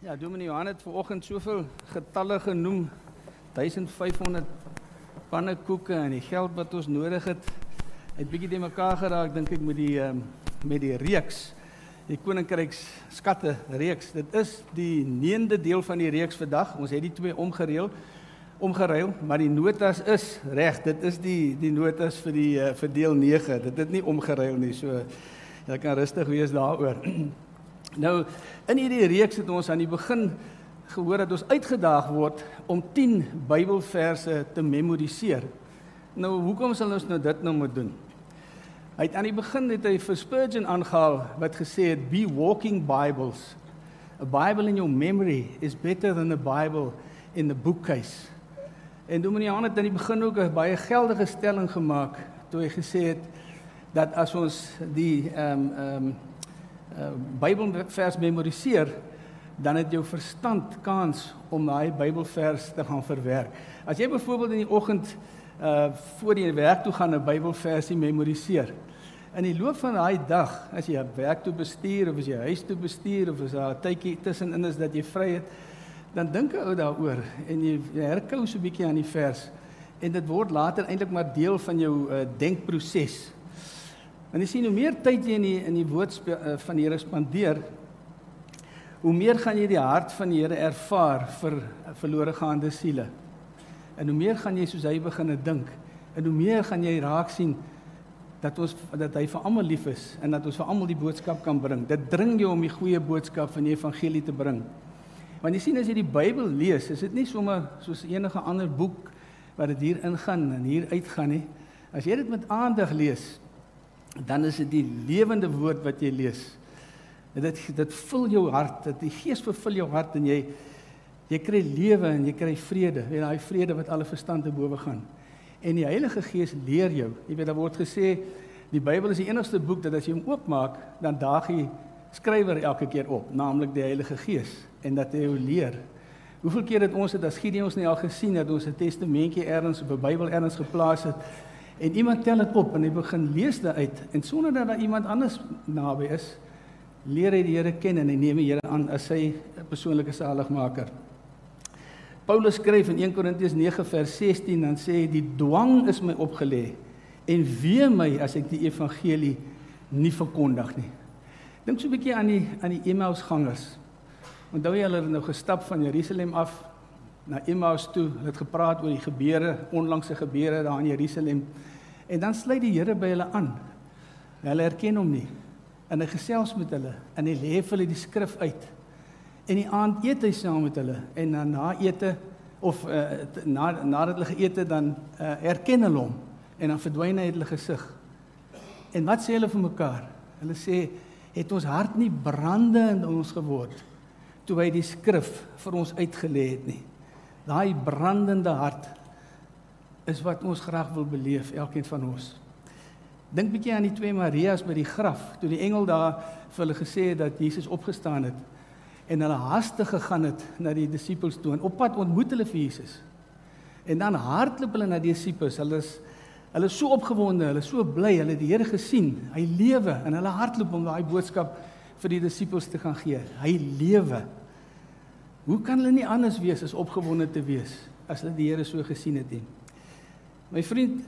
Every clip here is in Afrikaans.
Ja, Dominee Johan het vanoggend soveel getalle genoem. 1500 pannekoeke en die geld wat ons nodig het. Het bietjie te mekaar geraak dink ek met die um, met die reeks. Die koninkryks skatte reeks. Dit is die 9de deel van die reeks vandag. Ons het die twee omgereël omgeruil, maar die notas is reg. Dit is die die notas vir die uh, vir deel 9. Dit het nie omgeruil nie. So jy kan rustig wees daaroor. Nou in hierdie reeks het ons aan die begin gehoor dat ons uitgedaag word om 10 Bybelverse te memoriseer. Nou hoekom sal ons nou dit nou moet doen? Hy het aan die begin het hy vir Spurgeon aangehaal wat gesê het be walking bibles. A Bible in your memory is better than a Bible in the bookcase. En Dominee Jan het aan die begin ook 'n baie geldige stelling gemaak toe hy gesê het dat as ons die ehm um, ehm um, uh, Bybelvers memoriseer, dan het jou verstand kans om daai Bybelvers te gaan verwerk. As jy byvoorbeeld in die oggend uh voor jy werk toe gaan 'n Bybelversie memoriseer. In die loop van daai dag, as jy werk toe bestuur of as jy huis toe bestuur of as daar 'n tydjie tussenin is dat jy vry het, dan dink 'n ou daaroor en jy, jy herkou so 'n bietjie aan die vers en dit word later eintlik maar deel van jou uh, denkproses. En jy sien hoe meer tyd jy in die in die woord uh, van die Here spandeer, hoe meer gaan jy die hart van die Here ervaar vir verlore gaande siele. En hoe meer gaan jy soos hy begine dink en hoe meer gaan jy raak sien dat ons dat hy vir almal lief is en dat ons vir almal die boodskap kan bring. Dit dring jou om die goeie boodskap van die evangelie te bring. Want jy sien as jy die Bybel lees, is dit nie sommer soos enige ander boek wat dit hier ingaan en hier uitgaan nie. As jy dit met aandag lees, dan is dit die lewende woord wat jy lees. En dit dit vul jou hart, dit die Gees vervul jou hart en jy jy kry lewe en jy kry vrede. Weet daai vrede wat alle verstand te bowe gaan. En die Heilige Gees leer jou. Jy weet daar word gesê die Bybel is die enigste boek dat as jy hom oopmaak, dan daag hy skrywer elke keer op, naamlik die Heilige Gees en dat hy jou leer. Hoeveel keer het ons dit as Gideon ons nie al gesien dat ons 'n testamentjie ergens op 'n Bybel ergens geplaas het en iemand tel dit op en hy begin lees dit uit en sonder dat daar iemand anders naby is, leer hy die Here ken en hy neem die Here aan as sy persoonlike saligmaker. Paulus skryf in 1 Korintiërs 9 vers 16 dan sê hy die dwang is my opgelê en wee my as ek die evangelie nie verkondig nie. Dink so 'n bietjie aan die aan die Emmaus gangers. Onthou jy hulle het nou gestap van Jerusalem af na Emmaus toe, hulle het gepraat oor die gebeure, onlangse gebeure daar in Jerusalem. En dan sluit die Here by hulle aan. Hulle herken hom nie. En hy gesels met hulle en hy lê vir hulle die skrif uit. En die aand eet hy saam met hulle en dan na ete of uh, na nadat hulle geëet het dan uh, erken hulle hom en dan verdwyn hy uit hulle gesig. En wat sê hulle vir mekaar? Hulle sê het ons hart nie brande in ons geword toe hy die skrif vir ons uitgelê het nie. Daai brandende hart is wat ons graag wil beleef, elkeen van ons. Dink bietjie aan die twee Marias by die graf, toe die engel daar vir hulle gesê het dat Jesus opgestaan het en hulle hastig gegaan het na die disippels toe en op pad ontmoet hulle vir Jesus. En dan hardloop hulle na die disippels. Hulle is hulle is so opgewonde, hulle is so bly, hulle het die Here gesien. Hy lewe en hulle hardloop om daai boodskap vir die disippels te gaan gee. Hy lewe. Hoe kan hulle nie anders wees as opgewonde te wees as hulle die Here so gesien het nie? My vriend,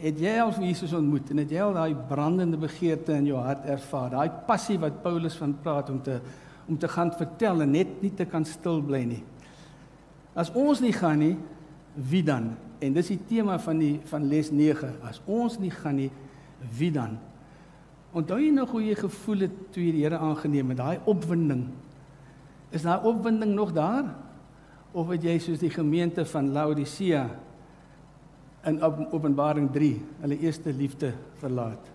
het jy al Jesus ontmoet en het jy al daai brandende begeerte in jou hart ervaar? Daai passie wat Paulus van praat om te om te gaan vertel en net nie te kan stil bly nie. As ons nie gaan nie, wie dan? En dis die tema van die van les 9. As ons nie gaan nie, wie dan? Onthou jy nog hoe jy gevoel het toe jy die Here aangeneem het, daai opwinding? Is daai opwinding nog daar? Of het jy soos die gemeente van Laodicea in Openbaring 3 hulle eerste liefde verlaat.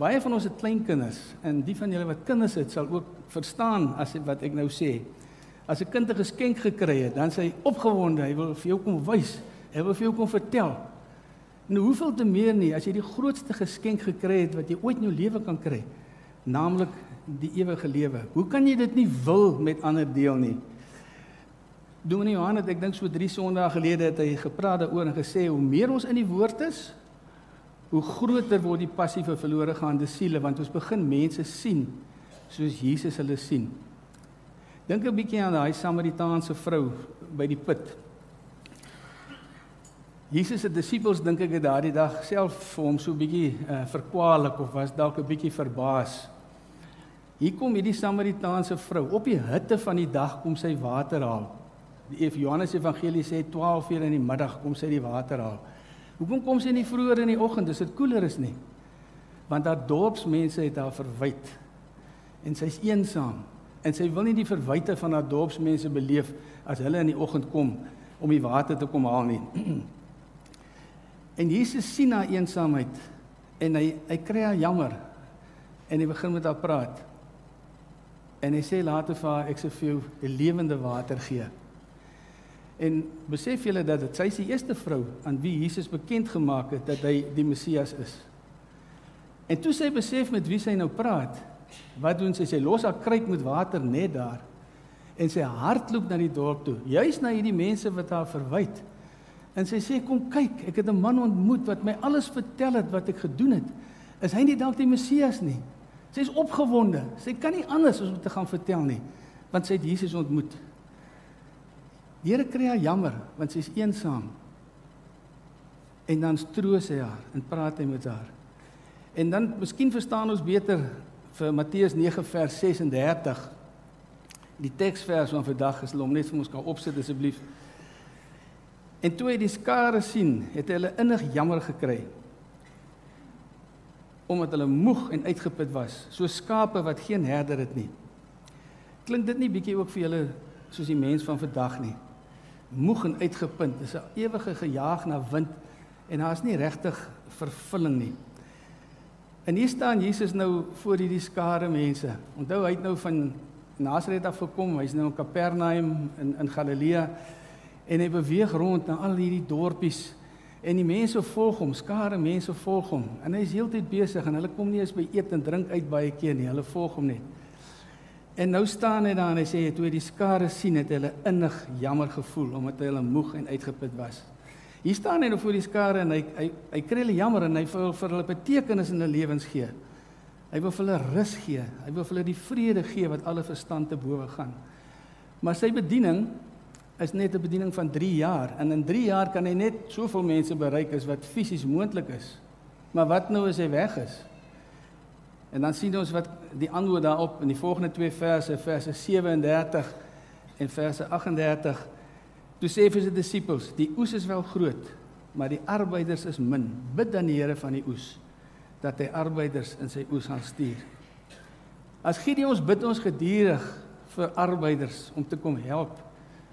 Baie van ons het kleinkinders en die van julle wat kinders het sal ook verstaan as wat ek nou sê. As 'n kind 'n geskenk gekry het, dan sê hy opgewonde, hy wil vir jou kom wys, hy wil vir jou kom vertel. Nou hoeveel te meer nie as jy die grootste geskenk gekry het wat jy ooit in jou lewe kan kry, naamlik die ewige lewe. Hoe kan jy dit nie wil met ander deel nie? Dominee Johan het ek dink so 3 Sondae gelede het hy gepraat daaroor en gesê hoe meer ons in die woord is, hoe groter word die passie vir verlore gaande siele want ons begin mense sien soos Jesus hulle sien. Dink 'n bietjie aan daai Samaritaanse vrou by die put. Jesus se disippels dink ek het daardie dag self vir hom so 'n bietjie uh, verkwalik of was dalk 'n bietjie verbaas. Hier kom hierdie Samaritaanse vrou op die hitte van die dag kom sy water haal. Die Johannes Evangelie sê 12 uur in die middag kom sy die water haal. Hoekom kom sy nie vroeër in die oggend as dit koeler is nie? Want haar dorpsmense het haar verwyd. En sy's eensaam en sy wil nie die verwyte van haar dorpsmense beleef as hulle in die oggend kom om die water te kom haal nie. En Jesus sien haar eensaamheid en hy hy kry haar jammer en hy begin met haar praat. En hy sê later vir haar ek sê vir jou die lewende water gee. En besef julle dat dit sy is die eerste vrou aan wie Jesus bekend gemaak het dat hy die Messias is. En toe sy besef met wie sy nou praat, wat doen sy? Sy los haar kruik met water net daar en sy hardloop na die dorp toe, juis na hierdie mense wat haar verwyd. En sy sê kom kyk, ek het 'n man ontmoet wat my alles vertel het wat ek gedoen het. Is hy nie dalk die Messias nie? Sy's opgewonde. Sy kan nie anders as om te gaan vertel nie, want sy het Jesus ontmoet. Die Here kry haar jammer want sy's eensaam. En dan troos hy haar en praat hy met haar. En dan miskien verstaan ons beter vir Matteus 9 vers 36. Die teksvers van vandag is om net vir ons kan opsit asseblief. En toe hy die skare sien, het hy hulle innig jammer gekry. Omdat hulle moeg en uitgeput was, so skape wat geen herder het nie. Klink dit nie bietjie ook vir julle soos die mens van vandag nie? moeg en uitgeput. Dis 'n ewige gejaag na wind en daar's nie regtig vervulling nie. En hier staan Jesus nou voor hierdie skare mense. Onthou hy het nou van Nasaret af gekom. Hy's nou in Kapernaum in in Galilea en hy beweeg rond na al hierdie dorpies en die mense volg hom, skare mense volg hom. En hy's heeltyd besig en hulle kom nie eens by eet en drink uit baie keer nie. Hulle volg hom net. En nou staan hy daar en hy sê toe hy die skare sien het hulle innig jammer gevoel omdat hulle moeg en uitgeput was. Hier staan hy nou voor die skare en hy hy hy kry hulle jammer en hy wil vir hulle betekenis in hulle lewens gee. Hy wil vir hulle rus gee. Hy wil vir hulle die vrede gee wat alle verstand te bowe gaan. Maar sy bediening is net 'n bediening van 3 jaar en in 3 jaar kan hy net soveel mense bereik as wat fisies moontlik is. Maar wat nou as hy weg is? En dan sien ons wat die antwoord daarop in die volgende twee verse, verse 37 en verse 38. Toe sê vir sy disippels: "Die oes is wel groot, maar die arbeiders is min. Bid dan die Here van die oes dat hy arbeiders in sy oes gaan stuur." As Gideon ons bid ons gedurig vir arbeiders om te kom help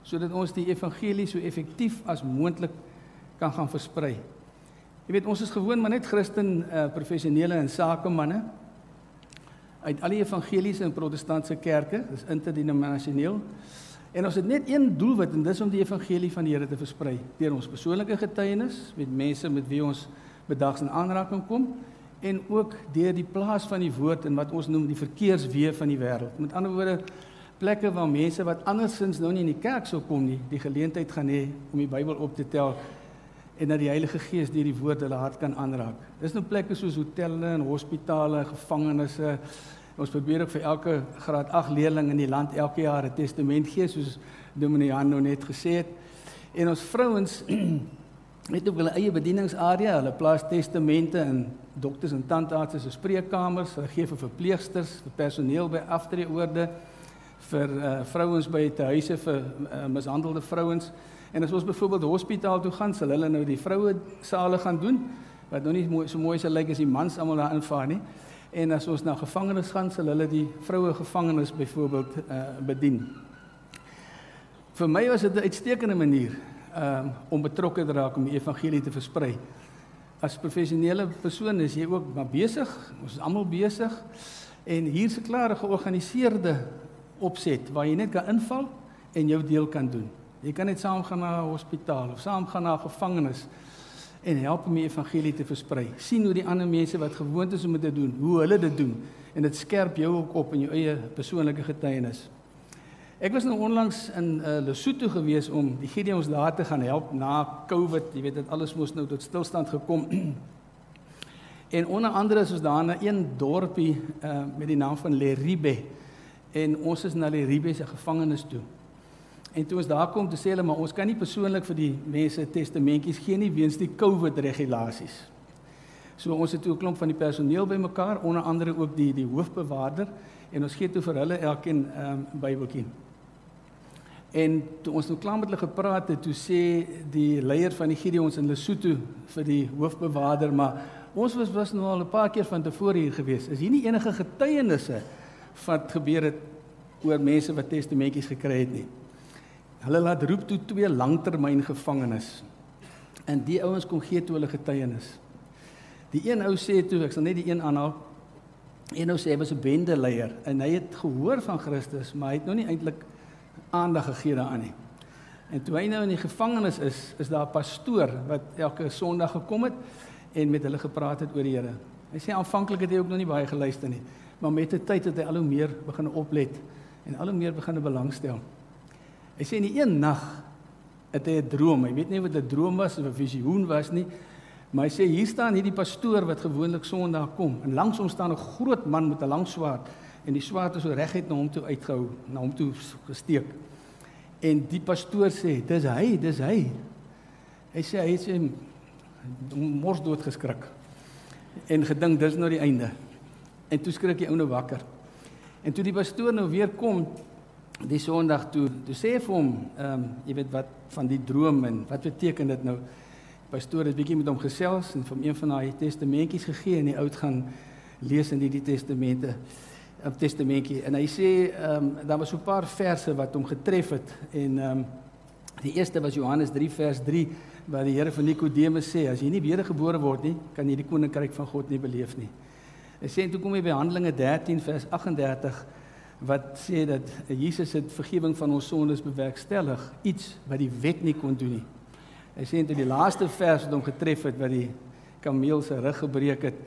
sodat ons die evangelie so effektief as moontlik kan gaan versprei. Jy weet ons is gewoon maar net Christen uh, professionele en sakemanne uit al die evangeliese en protestantse kerke, dis interdenominasioneel. En ons het net een doelwit en dis om die evangelie van die Here te versprei deur ons persoonlike getuienis met mense met wie ons bedags in aanraking kom en ook deur die plaas van die woord in wat ons noem die verkeersweë van die wêreld. Met ander woorde plekke waar mense wat andersins nou nie in die kerk sou kom nie, die geleentheid gaan hê om die Bybel op te tel en dat die Heilige Gees deur die woord hulle hart kan aanraak. Dis nou plekke soos hotelle en hospitale, gevangenisse, Ons probeer ook vir elke graad 8 leerling in die land elke jaar 'n testament gee soos Dominee Jan nou net gesê het. En ons vrouens het ook hulle eie bedieningsarea. Hulle plaas testamente in dokters en tandartse se spreekkamers. Hulle gee vir verpleegsters, vir personeel by aftreeoorde, vir uh, vrouens by te huise vir uh, mishandelde vrouens. En as ons byvoorbeeld hospitaal toe gaan, sal hulle nou die vroue sale gaan doen wat nou nie mooi, so mooi sal lyk as die mans almal daar invaar nie. En as ons na gevangenes gaan, sal hulle die vroue gevangenes byvoorbeeld uh, bedien. Vir my was dit 'n uitstekende manier um, om betrokke te raak om die evangelie te versprei. As professionele persoon is jy ook maar besig, ons is almal besig en hier's 'n klare georganiseerde opset waar jy net kan inval en jou deel kan doen. Jy kan net saam gaan na 'n hospitaal of saam gaan na 'n gevangenis en help om die evangelie te versprei. sien hoe die ander mense wat gewoond is om dit te doen, hoe hulle dit doen en dit skerp jou ook op in jou eie persoonlike getuienis. Ek was nou onlangs in uh, Lesotho gewees om die Gideons daar te gaan help na Covid. Jy weet dit alles moes nou tot stilstand gekom. en onder andere is ons daar na een dorpie uh, met die naam van Leribe. En ons is na die Ribe se gevangenis toe. En toe ons daar kom, toe sê hulle maar ons kan nie persoonlik vir die mense testamentjies gee nie weens die COVID regulasies. So ons het toe 'n klomp van die personeel bymekaar, onder andere ook die die hoofbewaarder en ons gee toe vir hulle elkeen 'n um, Bybeltjie. En toe ons nou klaar met hulle gepraat het, toe sê die leier van die Gideons in Lesotho vir die hoofbewaarder, maar ons was was nou al 'n paar keer van tevore hier gewees. Is hier nie enige getuienisse wat gebeur het oor mense wat testamentjies gekry het nie? Hulle laat roep toe twee langtermyn gevangenes. En die ouens kom gee toe hulle getuienis. Die een ou sê toe, ek sal net die een aanhaal. Een ou sê hy was 'n bendeleier en hy het gehoor van Christus, maar hy het nog nie eintlik aandag gegee daaraan nie. En toe hy nou in die gevangenis is, is daar 'n pastoor wat elke Sondag gekom het en met hulle gepraat het oor die Here. Hy sê aanvanklik het hy ook nog nie baie geluister nie, maar met die tyd het hy al hoe meer begin oplet en al hoe meer begin belangstel. Hy sê in die een nag het hy 'n droom. Hy weet nie wat 'n droom was of 'n visioen was nie. Maar hy sê hier staan hierdie pastoor wat gewoonlik Sondag kom en langs hom staan 'n groot man met 'n lang swaard en die swaard is so reguit na hom toe uitgehou, na hom toe gesteek. En die pastoor sê, "Dis hy, dis hy." Hy sê hy sê mors dood geskrik. En gedink dis nou die einde. En toe skrik die ou nou wakker. En toe die pastoor nou weer kom, die Sondag toe, toe sê vir hom, ehm um, jy weet wat van die droom en wat beteken dit nou? Pastoor het bietjie met hom gesels en van een van daai testamentjies gegee en hy oud gaan lees in die testamente op testamentjie en hy sê ehm um, daar was so 'n paar verse wat hom getref het en ehm um, die eerste was Johannes 3 vers 3 waar die Here vir Nikodemus sê as jy nie wedergebore word nie kan jy die koninkryk van God nie beleef nie. Hy sê en toe kom hy by Handelinge 13 vers 38 wat sê dat Jesus het vergifnis van ons sondes bewerkstellig, iets wat die wet nie kon doen nie. Hy sê in die laaste vers wat hom getref het wat die kameel se rug gebreek het,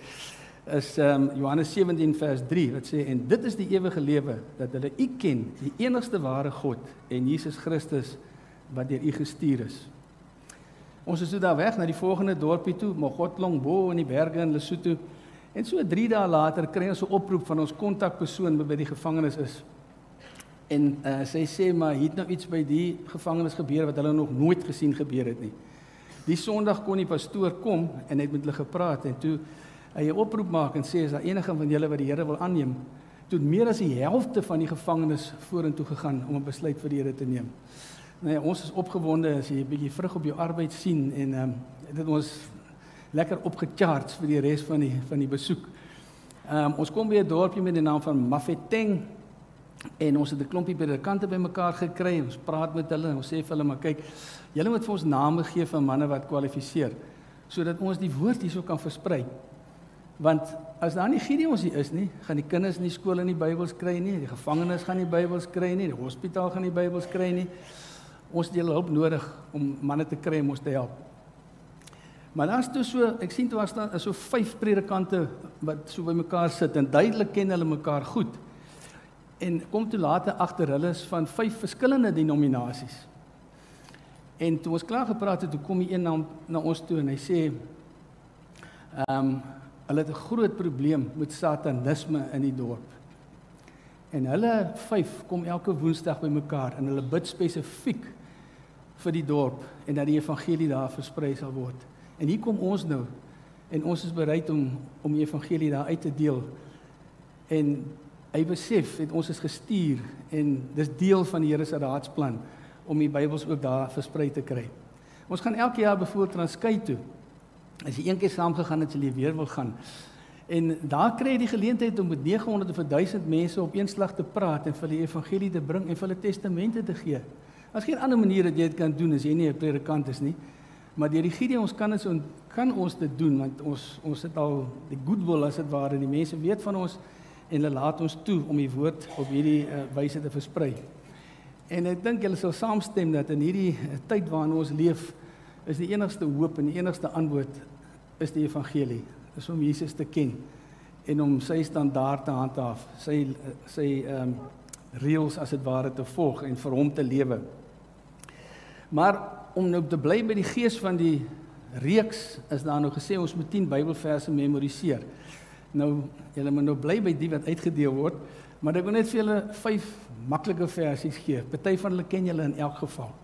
is um, Johannes 17 vers 3 wat sê en dit is die ewige lewe dat hulle U ken, die enigste ware God en Jesus Christus wat deur U gestuur is. Ons is toe daar weg na die volgende dorpie toe, Mogotlong bo in die berge in Lesotho. En so 3 dae later kry ons 'n oproep van ons kontakpersoon wat by die gevangenis is. En uh, sy sê maar hier het nou iets by die gevangenis gebeur wat hulle nog nooit gesien gebeur het nie. Die Sondag kon die pastoor kom en hy het met hulle gepraat en toe hy 'n oproep maak en sê as daar enige van julle wat die Here wil aanneem, toe meer as die helfte van die gevangenes vorentoe gegaan om 'n besluit vir die Here te neem. Nou ja, ons is opgewonde as jy 'n bietjie vrug op jou arbeid sien en ehm um, dit ons lekker opgecharge vir die res van die van die besoek. Ehm um, ons kom by 'n dorpie met die naam van Mafeteng en ons het 'n klompie predikante bymekaar gekry en ons praat met hulle en ons sê vir hulle maar kyk, julle moet vir ons name gee van manne wat kwalifiseer sodat ons die woord hierso kan versprei. Want as daar nie Gideons hier is nie, gaan die kinders in die skole nie Bybels kry nie, die gevangenes gaan nie Bybels kry nie, die hospitaal gaan nie Bybels kry nie. Ons het julle hulp nodig om manne te kry om ons te help. Maar daar's toe so, ek sien toe daar staan so vyf predikante wat so by mekaar sit en duidelik ken hulle mekaar goed. En kom toe later agter hulle is van vyf verskillende denominasies. En toe ons klaar gepraat het, toe kom die een na, na ons toe en hy sê ehm um, hulle het 'n groot probleem met satanisme in die dorp. En hulle vyf kom elke woensdag by mekaar en hulle bid spesifiek vir die dorp en dat die evangelie daar versprei sal word. En hier kom ons nou en ons is bereid om om die evangelie daar uit te deel. En hy besef het ons is gestuur en dis deel van die Here se raadsplan om die Bybels ook daar versprei te kry. Ons gaan elke jaar bevoor Transkei toe. As jy een keer saam gegaan het, sal jy weer wil gaan. En daar kry jy die geleentheid om met 900 of 1000 mense op een slag te praat en vir hulle evangelie te bring en vir hulle testamente te gee. Daar's geen ander manier dat jy dit kan doen as jy nie 'n predikant is nie. Maar deur die Gideon kan ons kan ons dit doen want ons ons het al die goodwill as dit ware die mense weet van ons en hulle laat ons toe om die woord op hierdie uh, wyse te versprei. En ek dink julle sal saamstem dat in hierdie uh, tyd waarin ons leef is die enigste hoop en die enigste antwoord is die evangelie. Is om Jesus te ken en om sy standaarde te handhaaf, sy uh, sy ehm um, reëls as dit ware te volg en vir hom te lewe. Maar om nou te bly by die gees van die reeks is daar nou gesê ons moet 10 Bybelverse memoriseer. Nou julle moet nou bly by die wat uitgedeel word. Maar ek wil net vir julle vyf maklike versies gee. Party van hulle ken julle in elk geval.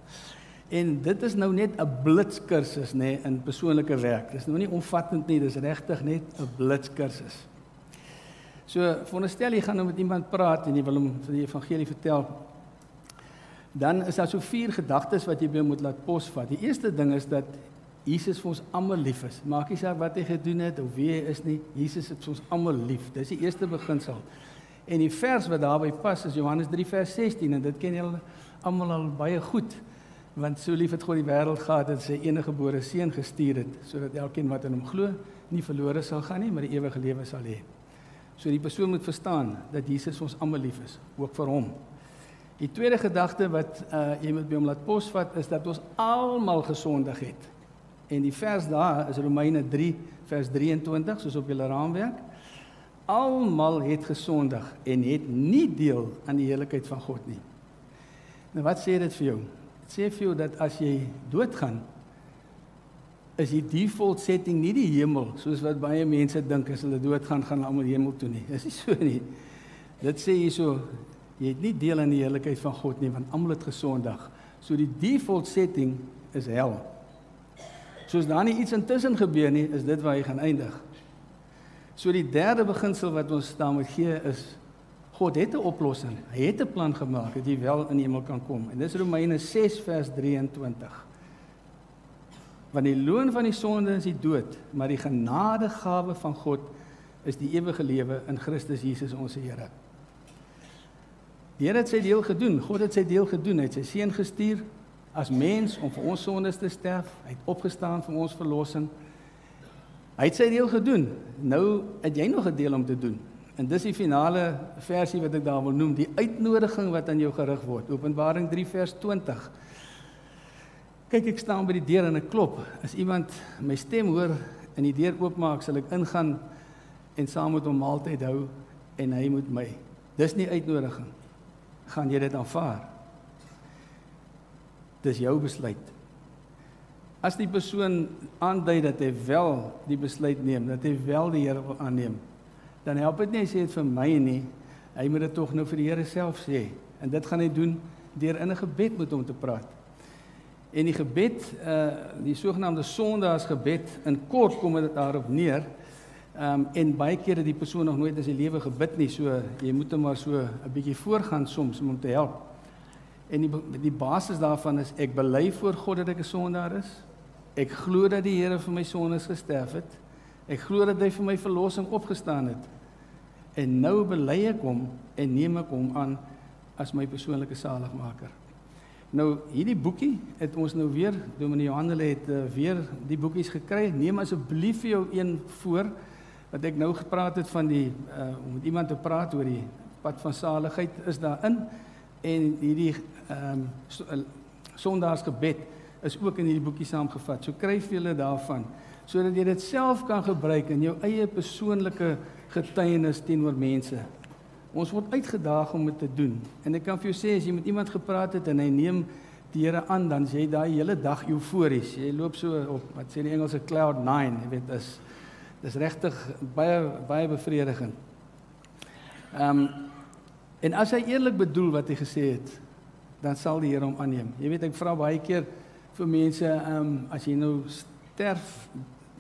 En dit is nou net 'n blitskursus nê nee, in persoonlike werk. Dis nou nie omvattend nie, dis regtig net 'n blitskursus. So, veronderstel jy gaan nou met iemand praat en jy wil hom van die evangelie vertel. Dan is daar so vier gedagtes wat jy moet laat posvat. Die eerste ding is dat Jesus vir ons almal lief is. Maak nie saak wat hy gedoen het of wie hy is nie, Jesus het ons almal lief. Dis die eerste beginsel. En die vers wat daarbey pas is Johannes 3 vers 16 en dit ken julle almal al baie goed. Want so lief het God die wêreld gehad dat sy enige gebore seun gestuur het sodat elkeen wat in hom glo nie verlore sal gaan nie, maar die ewige lewe sal hê. So die persoon moet verstaan dat Jesus ons almal lief is, ook vir hom. Die tweede gedagte wat uh, jy moet by hom laat posvat is dat ons almal gesondig het. En die vers daar is Romeine 3 vers 23 soos op julle raamwerk. Almal het gesondig en het nie deel aan die heiligheid van God nie. Nou wat sê dit vir jou? Dit sê vir jou dat as jy doodgaan is die default setting nie die hemel soos wat baie mense dink as hulle doodgaan gaan hulle almal hemel toe nie. Dis nie so nie. Dit sê hierso jy het nie deel aan die heiligheid van God nie want almal het gesondig. So die default setting is hel. Soos daar nie iets intussen gebeur nie, is dit waar hy gaan eindig. So die derde beginsel wat ons staan moet gee is God het 'n oplossing. Hy het 'n plan gemaak dat jy wel in die hemel kan kom. En dis Romeine 6 vers 23. Want die loon van die sonde is die dood, maar die genadegawe van God is die ewige lewe in Christus Jesus ons Here. Die Here het sy deel gedoen. God het sy deel gedoen. Hy het sy seun gestuur as mens om vir ons sondes te sterf. Hy het opgestaan vir ons verlossing. Hy het sy deel gedoen. Nou het jy nog 'n deel om te doen. En dis die finale versie wat ek daar wil noem, die uitnodiging wat aan jou gerig word. Openbaring 3 vers 20. Kyk, ek staan by die deur en ek klop. As iemand my stem hoor en die deur oopmaak, sal ek ingaan en saam met hom maaltyd hou en hy moet my. Dis nie uitnodiging. Gaan jy dit aanvaar? Dis jou besluit. As die persoon aandui dat hy wel die besluit neem, dat hy wel die Here wil aanneem, dan help dit nie hy sê dit vir my nie. Hy moet dit tog nou vir die Here self sê. En dit gaan hy doen deur in 'n gebed met hom te praat. En die gebed, uh die sogenaamde Sondagsgebed, in kort kom dit daarop neer. Um en baie kere die persoon nog nooit in sy lewe gebid nie, so jy moet hom maar so 'n bietjie voorgaan soms om hom te help. En die die basis daarvan is ek bely voor God dat ek 'n sondaar is. Ek glo dat die Here vir my sondes gesterf het. Ek glo dat hy vir my verlossing opgestaan het. En nou bely ek hom en neem ek hom aan as my persoonlike saligmaker. Nou hierdie boekie het ons nou weer Dominee Johanel het uh, weer die boekies gekry. Neem asseblief vir jou een voor wat ek nou gepraat het van die uh, om met iemand te praat oor die pad van saligheid is daarin en hierdie ehm um, Sondagsgebed is ook in hierdie boekie saamgevat. So kryf julle daarvan sodat jy dit self kan gebruik in jou eie persoonlike getuienis teenoor mense. Ons word uitgedaag om dit te doen. En ek kan vir jou sê as jy met iemand gepraat het en hy neem die Here aan, dan jy daai hele dag eufories. Jy loop so op wat sê die Engelse cloud 9, jy weet, dis dis regtig baie baie bevredigend. Ehm um, En as hy eerlik bedoel wat hy gesê het, dan sal die Here hom aanneem. Jy weet ek vra baie keer vir mense, ehm um, as jy nou sterf,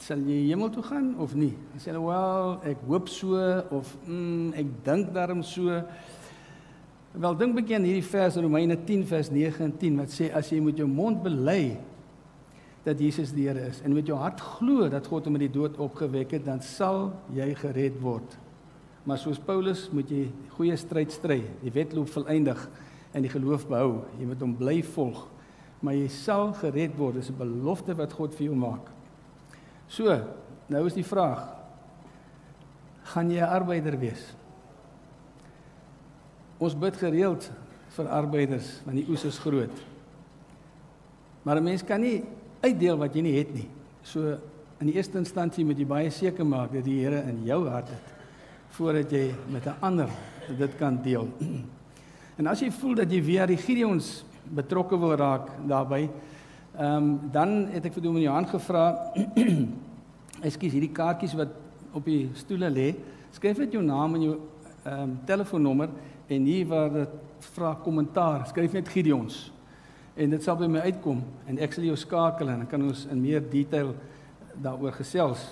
sal jy hemel toe gaan of nie? Dan sê hulle, "Wel, ek hoop so of mm, ek dink daarom so." Wel dink begin hierdie vers in Romeine 10 vers 9 en 10 wat sê as jy met jou mond bely dat Jesus die Here is en met jou hart glo dat God hom uit die dood opgewek het, dan sal jy gered word. Maar soos Paulus moet jy goeie stryd stry, die wedloop volëindig en die geloof behou. Jy moet hom bly volg. Maar jy sal gered word. Dis 'n belofte wat God vir jou maak. So, nou is die vraag: gaan jy 'n arbeider wees? Ons bid gereeld vir arbeiders want die oes is groot. Maar 'n mens kan nie uitdeel wat jy nie het nie. So in die eerste instansie moet jy baie seker maak dat die Here in jou hart het voordat jy met 'n ander dit kan deel. En as jy voel dat jy weer die Gideons betrokke wil raak daarbey, ehm um, dan het ek vir Dominee Johan gevra, ekskuus, hierdie kaartjies wat op die stoele lê, skryf net jou naam en jou ehm um, telefoonnommer en hier waar dit vra kommentaar, skryf net Gideons. En dit sal by my uitkom en ek sal jou skakel en dan kan ons in meer detail daaroor gesels.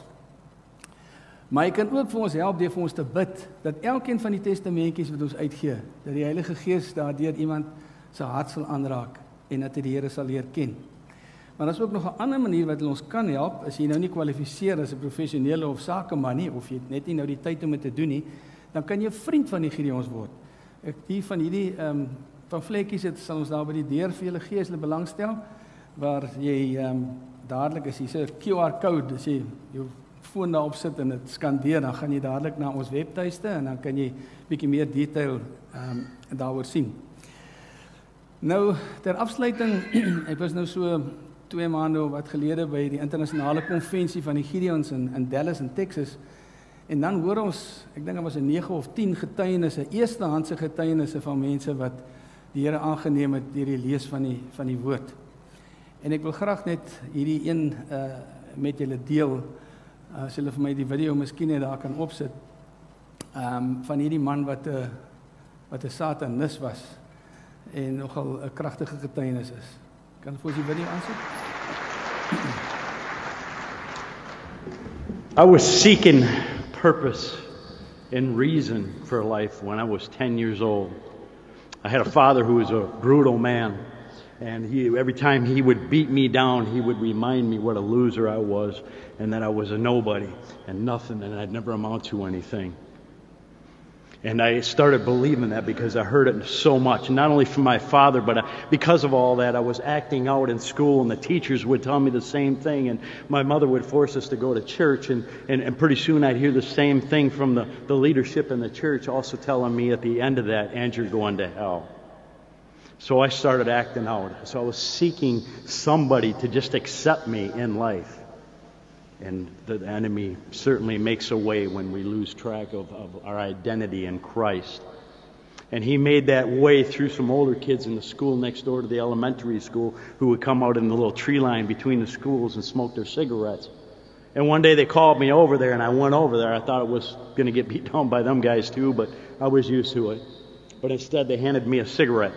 Maar jy kan ook vir ons help deur vir ons te bid dat elkeen van die testamentjies wat ons uitgee, dat die Heilige Gees daardeur iemand se hart sal aanraak en dat hy die Here sal leer ken. Maar daar's ook nog 'n ander manier wat ons kan help as jy nou nie kwalifiseer as 'n professionele of sakeman nie of jy net nie nou die tyd om dit te doen nie, dan kan jy 'n vriend van die Gideons word. Ek hier van hierdie ehm um, van vlekkies het sal ons daar by die deur vir julle gee as hulle belangstel waar jy ehm um, dadelik as jy se QR kode as jy jou foon daarop sit en dit skandeer dan gaan jy dadelik na ons webtuiste en dan kan jy bietjie meer detail ehm um, daaroor sien. Nou ter afsluiting ek was nou so 2 maande of wat gelede by die internasionale konvensie van die Gideons in in Dallas in Texas. En dan hoor ons, ek dink daar was 'n 9 of 10 getuienisse, eerstehandse getuienisse van mense wat die Here aangeneem het deur die lees van die van die woord. En ek wil graag net hierdie een uh met julle deel as julle vir my die video miskien net daar kan opsit. Ehm um, van hierdie man wat 'n uh, wat 'n satanis was en nogal 'n kragtige getuienis is. Kan vir ons die video aansit? I was seeking purpose and reason for life when I was 10 years old. I had a father who was a brutal man, and he, every time he would beat me down, he would remind me what a loser I was and that I was a nobody and nothing and I'd never amount to anything. And I started believing that because I heard it so much, not only from my father, but because of all that, I was acting out in school, and the teachers would tell me the same thing, and my mother would force us to go to church, and, and, and pretty soon I'd hear the same thing from the, the leadership in the church, also telling me at the end of that, and you're going to hell. So I started acting out. So I was seeking somebody to just accept me in life. And the enemy certainly makes a way when we lose track of, of our identity in Christ. And he made that way through some older kids in the school next door to the elementary school who would come out in the little tree line between the schools and smoke their cigarettes. And one day they called me over there, and I went over there. I thought it was going to get beat down by them guys too, but I was used to it. But instead, they handed me a cigarette.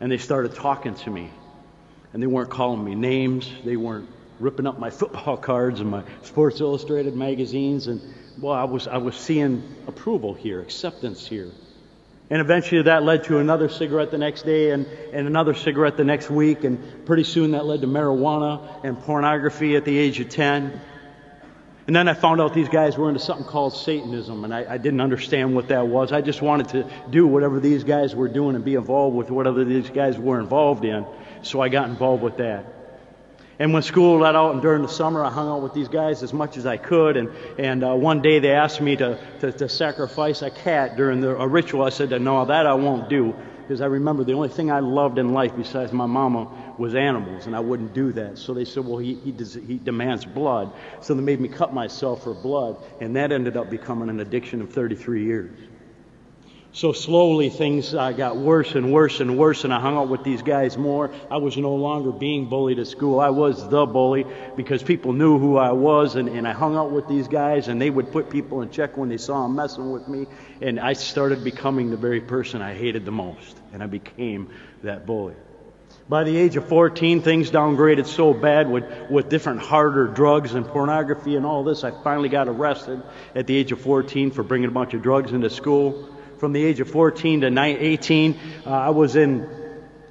And they started talking to me. And they weren't calling me names, they weren't ripping up my football cards and my Sports Illustrated magazines, and well, I was I was seeing approval here, acceptance here. And eventually that led to another cigarette the next day and, and another cigarette the next week. And pretty soon that led to marijuana and pornography at the age of 10. And then I found out these guys were into something called Satanism, and I, I didn't understand what that was. I just wanted to do whatever these guys were doing and be involved with whatever these guys were involved in. So I got involved with that. And when school let out and during the summer, I hung out with these guys as much as I could. And, and uh, one day they asked me to, to, to sacrifice a cat during the, a ritual. I said, no, that I won't do. Because I remember the only thing I loved in life besides my mama was animals, and I wouldn't do that. So they said, well, he, he, does, he demands blood. So they made me cut myself for blood, and that ended up becoming an addiction of 33 years. So slowly things uh, got worse and worse and worse, and I hung out with these guys more. I was no longer being bullied at school. I was the bully because people knew who I was, and, and I hung out with these guys, and they would put people in check when they saw them messing with me. And I started becoming the very person I hated the most, and I became that bully. By the age of 14, things downgraded so bad with, with different harder drugs and pornography and all this. I finally got arrested at the age of 14 for bringing a bunch of drugs into school from the age of 14 to 18. Uh, I was in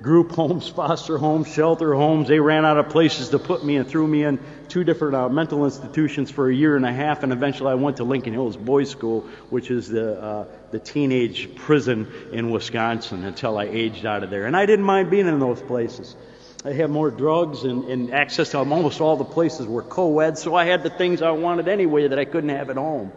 group homes, foster homes, shelter homes. They ran out of places to put me and threw me in two different uh, mental institutions for a year and a half. And eventually I went to Lincoln Hills Boys School, which is the, uh, the teenage prison in Wisconsin until I aged out of there. And I didn't mind being in those places. I had more drugs and, and access to almost all the places were co-ed, so I had the things I wanted anyway that I couldn't have at home.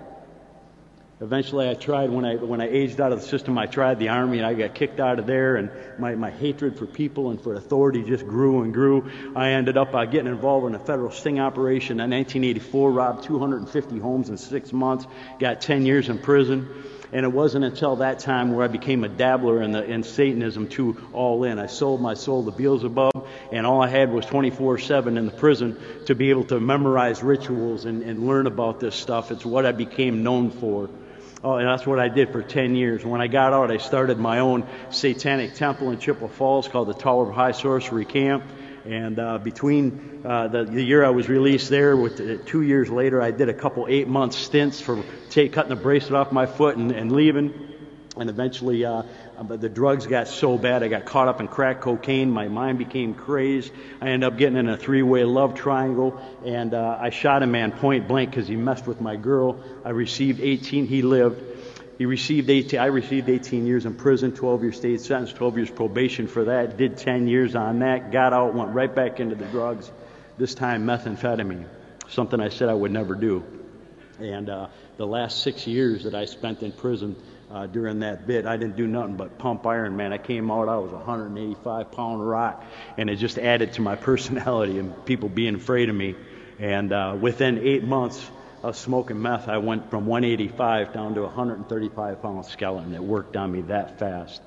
Eventually, I tried when I when I aged out of the system. I tried the army, and I got kicked out of there. And my, my hatred for people and for authority just grew and grew. I ended up uh, getting involved in a federal sting operation in 1984. Robbed 250 homes in six months. Got 10 years in prison. And it wasn't until that time where I became a dabbler in, the, in Satanism to all in. I sold my soul to Beelzebub, and all I had was 24 7 in the prison to be able to memorize rituals and, and learn about this stuff. It's what I became known for. Oh, and that's what I did for 10 years. When I got out, I started my own satanic temple in Chippewa Falls called the Tower of High Sorcery Camp. And uh, between uh, the, the year I was released there, with uh, two years later, I did a couple eight month stints for take, cutting the bracelet off my foot and, and leaving. And eventually, uh, the drugs got so bad, I got caught up in crack cocaine. My mind became crazed. I ended up getting in a three-way love triangle, and uh, I shot a man point blank because he messed with my girl. I received 18. He lived. He received 18. I received 18 years in prison, 12 years state sentence, 12 years probation for that. Did 10 years on that. Got out, went right back into the drugs. This time methamphetamine, something I said I would never do. And uh, the last six years that I spent in prison uh, during that bit. I didn't do nothing but pump iron, man. I came out, I was 185 pound rock, and it just added to my personality and people being afraid of me. And uh, within eight months of smoking meth, I went from 185 down to 135 pound skeleton. It worked on me that fast.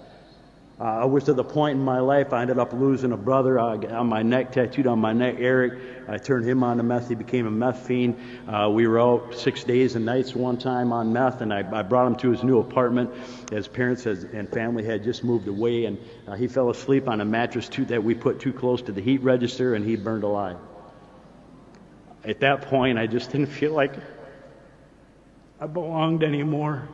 Uh, I was to the point in my life I ended up losing a brother uh, on my neck, tattooed on my neck, Eric. I turned him on to meth. He became a meth fiend. Uh, we were out six days and nights one time on meth, and I, I brought him to his new apartment. His parents has, and family had just moved away, and uh, he fell asleep on a mattress too, that we put too close to the heat register, and he burned alive. At that point, I just didn't feel like I belonged anymore.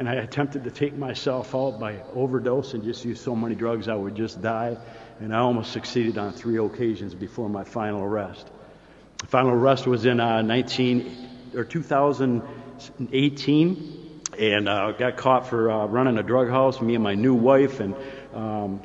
And I attempted to take myself out by overdose and just use so many drugs I would just die. And I almost succeeded on three occasions before my final arrest. The final arrest was in uh, 19 or 2018, and uh, got caught for uh, running a drug house. Me and my new wife, and um,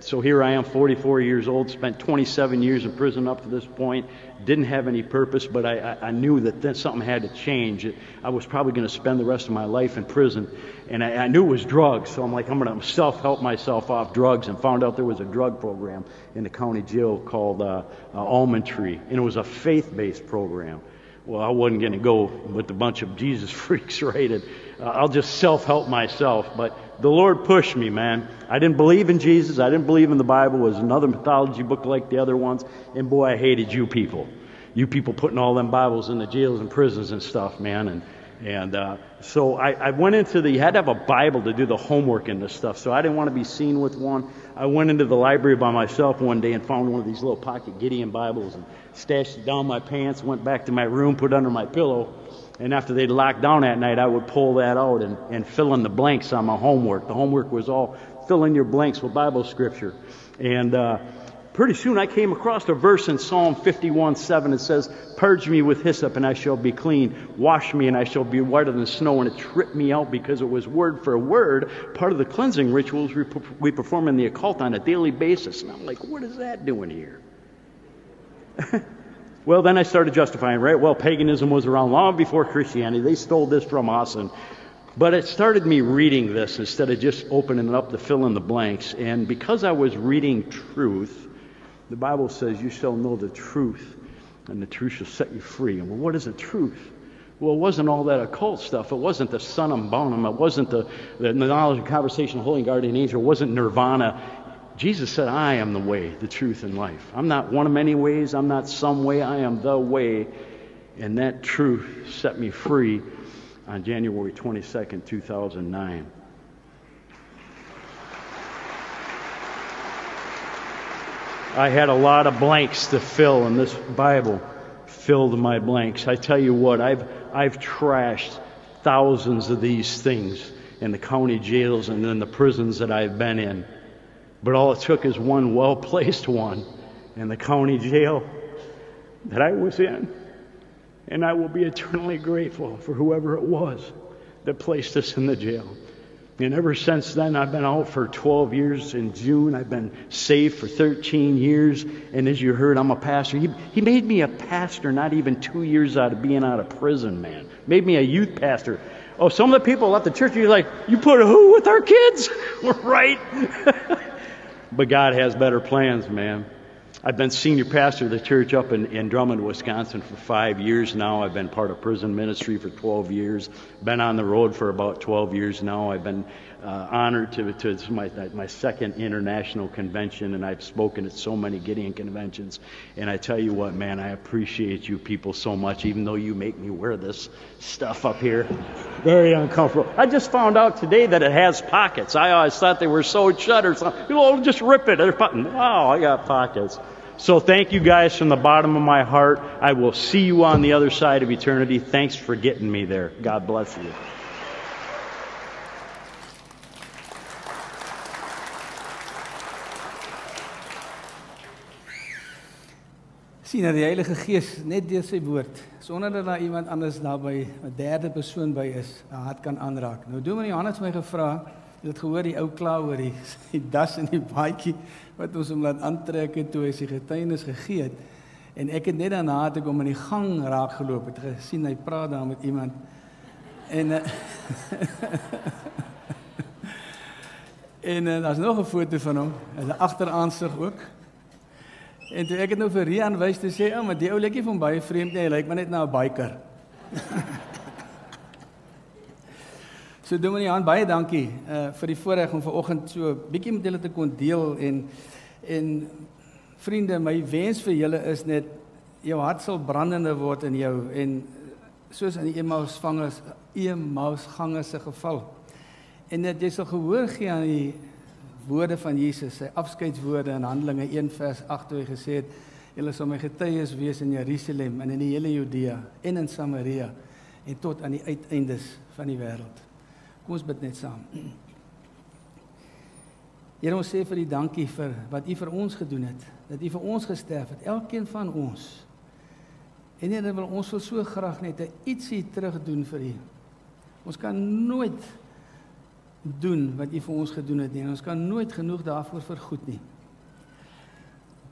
so here I am, 44 years old, spent 27 years in prison up to this point, didn't have any purpose, but I, I, I knew that something had to change. I was probably going to spend the rest of my life in prison, and I, I knew it was drugs, so I'm like, I'm going to self help myself off drugs, and found out there was a drug program in the county jail called uh, uh, Almond Tree, and it was a faith based program. Well, I wasn't going to go with a bunch of Jesus freaks, right? And, uh, I'll just self help myself, but the Lord pushed me, man. I didn't believe in Jesus. I didn't believe in the Bible. It was another mythology book like the other ones. And boy, I hated you people. You people putting all them Bibles in the jails and prisons and stuff, man. And and uh, so I, I went into the, you had to have a Bible to do the homework in this stuff. So I didn't want to be seen with one. I went into the library by myself one day and found one of these little pocket Gideon Bibles and stashed it down my pants, went back to my room, put it under my pillow. And after they'd locked down that night, I would pull that out and, and fill in the blanks on my homework. The homework was all fill in your blanks with Bible scripture. And uh, pretty soon I came across a verse in Psalm 51 7. It says, Purge me with hyssop and I shall be clean. Wash me and I shall be whiter than snow. And it tripped me out because it was word for word part of the cleansing rituals we perform in the occult on a daily basis. And I'm like, what is that doing here? Well, then I started justifying, right? Well, paganism was around long before Christianity. They stole this from us. And, but it started me reading this instead of just opening it up to fill in the blanks. And because I was reading truth, the Bible says, You shall know the truth, and the truth shall set you free. And well, what is the truth? Well, it wasn't all that occult stuff. It wasn't the summum bonum. It wasn't the, the knowledge and conversation of holy guardian angel. It wasn't nirvana. Jesus said, I am the way, the truth, and life. I'm not one of many ways. I'm not some way. I am the way. And that truth set me free on January 22nd, 2009. I had a lot of blanks to fill, and this Bible filled my blanks. I tell you what, I've, I've trashed thousands of these things in the county jails and in the prisons that I've been in. But all it took is one well placed one in the county jail that I was in. And I will be eternally grateful for whoever it was that placed us in the jail. And ever since then, I've been out for 12 years. In June, I've been saved for 13 years. And as you heard, I'm a pastor. He, he made me a pastor not even two years out of being out of prison, man. Made me a youth pastor. Oh, some of the people at the church, you're like, you put who with our kids? right? But God has better plans, man. I've been senior pastor of the church up in, in Drummond, Wisconsin for five years now. I've been part of prison ministry for 12 years. Been on the road for about 12 years now. I've been uh, honored to, to it's my, my second international convention, and I've spoken at so many Gideon conventions. And I tell you what, man, I appreciate you people so much, even though you make me wear this stuff up here. Very uncomfortable. I just found out today that it has pockets. I always thought they were sewed shut or something. Well, just rip it. Wow, I got pockets. So thank you guys from the bottom of my heart. I will see you on the other side of eternity. Thanks for getting me there. God bless you. Sien dat die Heilige Gees net deur sy woord sonder dat daar iemand anders naby 'n derde persoon by is, 'n hart kan aanraak. Nou my Johannes my gevra, jy het gehoor die ou kla oor die, die das en die baadjie wat ons hom laat aantrek het toe hy sy getuienis gegee het. En ek het net daarna het ek hom in die gang raak geloop het gesien hy praat daar met iemand. En uh, en uh, daar's nog 'n foto van hom, 'n agteraansig ook. En toe ek het nou vir Rian wys te sê, "Ou, oh, maar die ou lyk nie van baie vreemd nie, hy lyk maar net na 'n biker." so Dominee Jan, baie dankie uh vir die voorreg om vanoggend so 'n bietjie met julle te kon deel en en vriende, my wens vir julle is net jou hart sal brandende word in jou en soos in die Emmaus vangers, Emmaus gangers se geval. En dat jy sal gehoor gee aan die woorde van Jesus, sy afskeidswoorde in Handelinge 1 vers 8 toe hy gesê het: "Julle sal my getuies wees in Jerusalem en in die hele Judea en in Samaria en tot aan die uiteindes van die wêreld." Kom ons bid net saam. Here ons sê vir U dankie vir wat U vir ons gedoen het, dat U vir ons gesterf het, elkeen van ons. En Here wil ons wil so graag net 'n ietsie terug doen vir U. Ons kan nooit doen wat U vir ons gedoen het nie. En ons kan nooit genoeg daarvoor vergoed nie.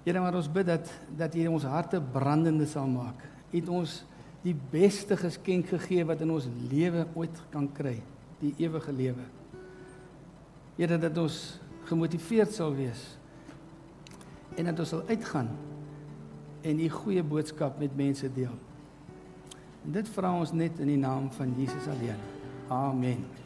Here, maar ons bid dat dat U ons harte brandende sal maak. U het ons die beste geskenk gegee wat in ons lewe ooit kan kry, die ewige lewe. Here, dat ons gemotiveerd sal wees en dat ons sal uitgaan en U goeie boodskap met mense deel. En dit vra ons net in die naam van Jesus alleen. Amen.